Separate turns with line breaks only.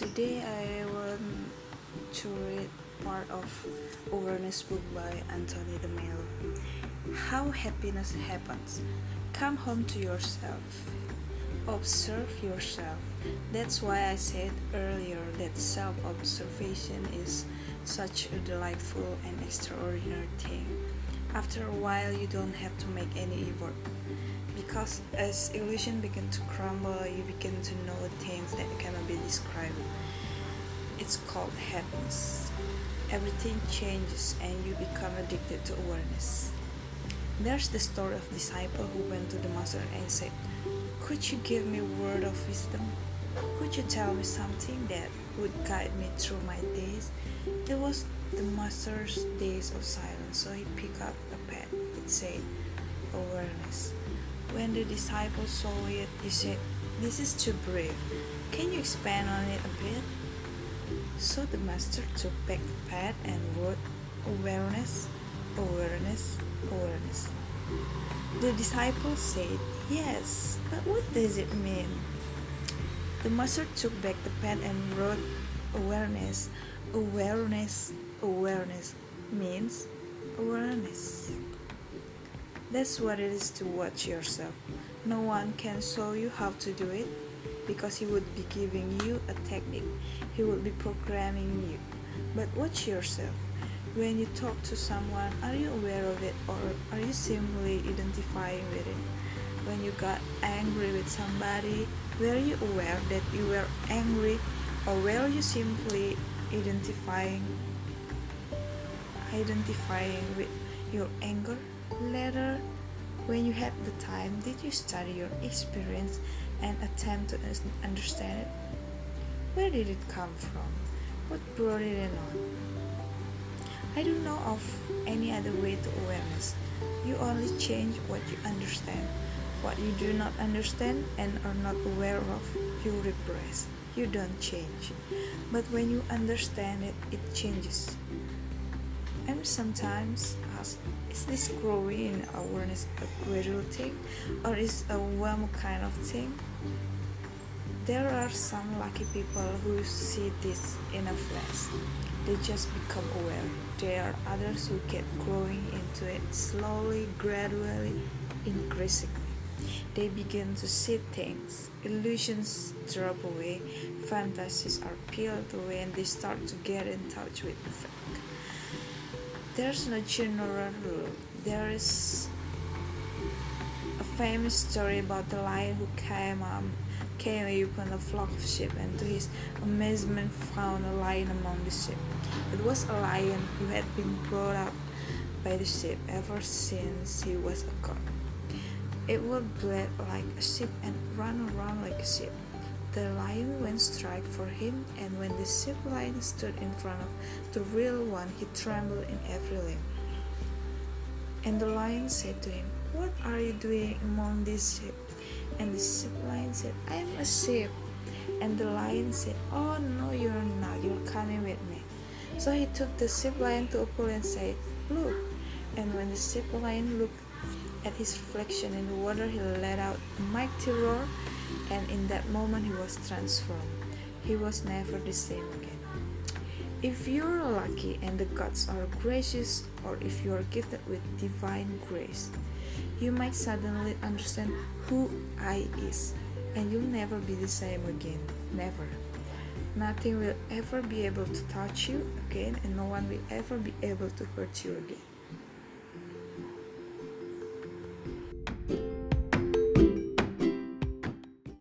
Today I want to read part of Awareness book by Anthony de. How happiness happens. Come home to yourself. Observe yourself. That's why I said earlier that self observation is such a delightful and extraordinary thing. After a while, you don't have to make any effort because as illusion begin to crumble, you begin to know things that cannot be described. It's called happiness. Everything changes and you become addicted to awareness. There's the story of disciple who went to the master and said, Could you give me word of wisdom? Could you tell me something that would guide me through my days? It was the master's days of silence, so he picked up a pen. It said, Awareness. When the disciple saw it, he said, This is too brief. Can you expand on it a bit? So the master took back the pad and wrote awareness, awareness, awareness. The disciple said, Yes, but what does it mean? The master took back the pen and wrote awareness, awareness, awareness means awareness. That's what it is to watch yourself. No one can show you how to do it because he would be giving you a technique, he would be programming you. But watch yourself. When you talk to someone, are you aware of it or are you simply identifying with it? When you got angry with somebody, were you aware that you were angry or were you simply identifying identifying with your anger? Later, when you had the time, did you study your experience and attempt to understand it? Where did it come from? What brought it on? I don't know of any other way to awareness. You only change what you understand. What you do not understand and are not aware of, you repress. You don't change. But when you understand it, it changes. And sometimes ask, is this growing in awareness a gradual thing or is a warm kind of thing? There are some lucky people who see this in a flash. They just become aware. There are others who get growing into it slowly, gradually, increasingly. They begin to see things. Illusions drop away, fantasies are peeled away, and they start to get in touch with the fact. There's no general rule. There is a famous story about the lion who came um, came upon a flock of sheep and to his amazement found a lion among the sheep. It was a lion who had been brought up by the sheep ever since he was a cub. It would bleat like a sheep and run around like a sheep. The lion went straight for him, and when the sheep lion stood in front of the real one, he trembled in every limb. And the lion said to him, What are you doing among these sheep? And the sheep lion said, I am a sheep. And the lion said, Oh no, you're not, you're coming with me. So he took the sheep lion to a pool and said, Look. And when the sheep lion looked at his reflection in the water, he let out a mighty roar and in that moment he was transformed. He was never the same again. If you're lucky and the gods are gracious, or if you are gifted with divine grace, you might suddenly understand who I is, and you'll never be the same again. Never. Nothing will ever be able to touch you again, and no one will ever be able to hurt you again.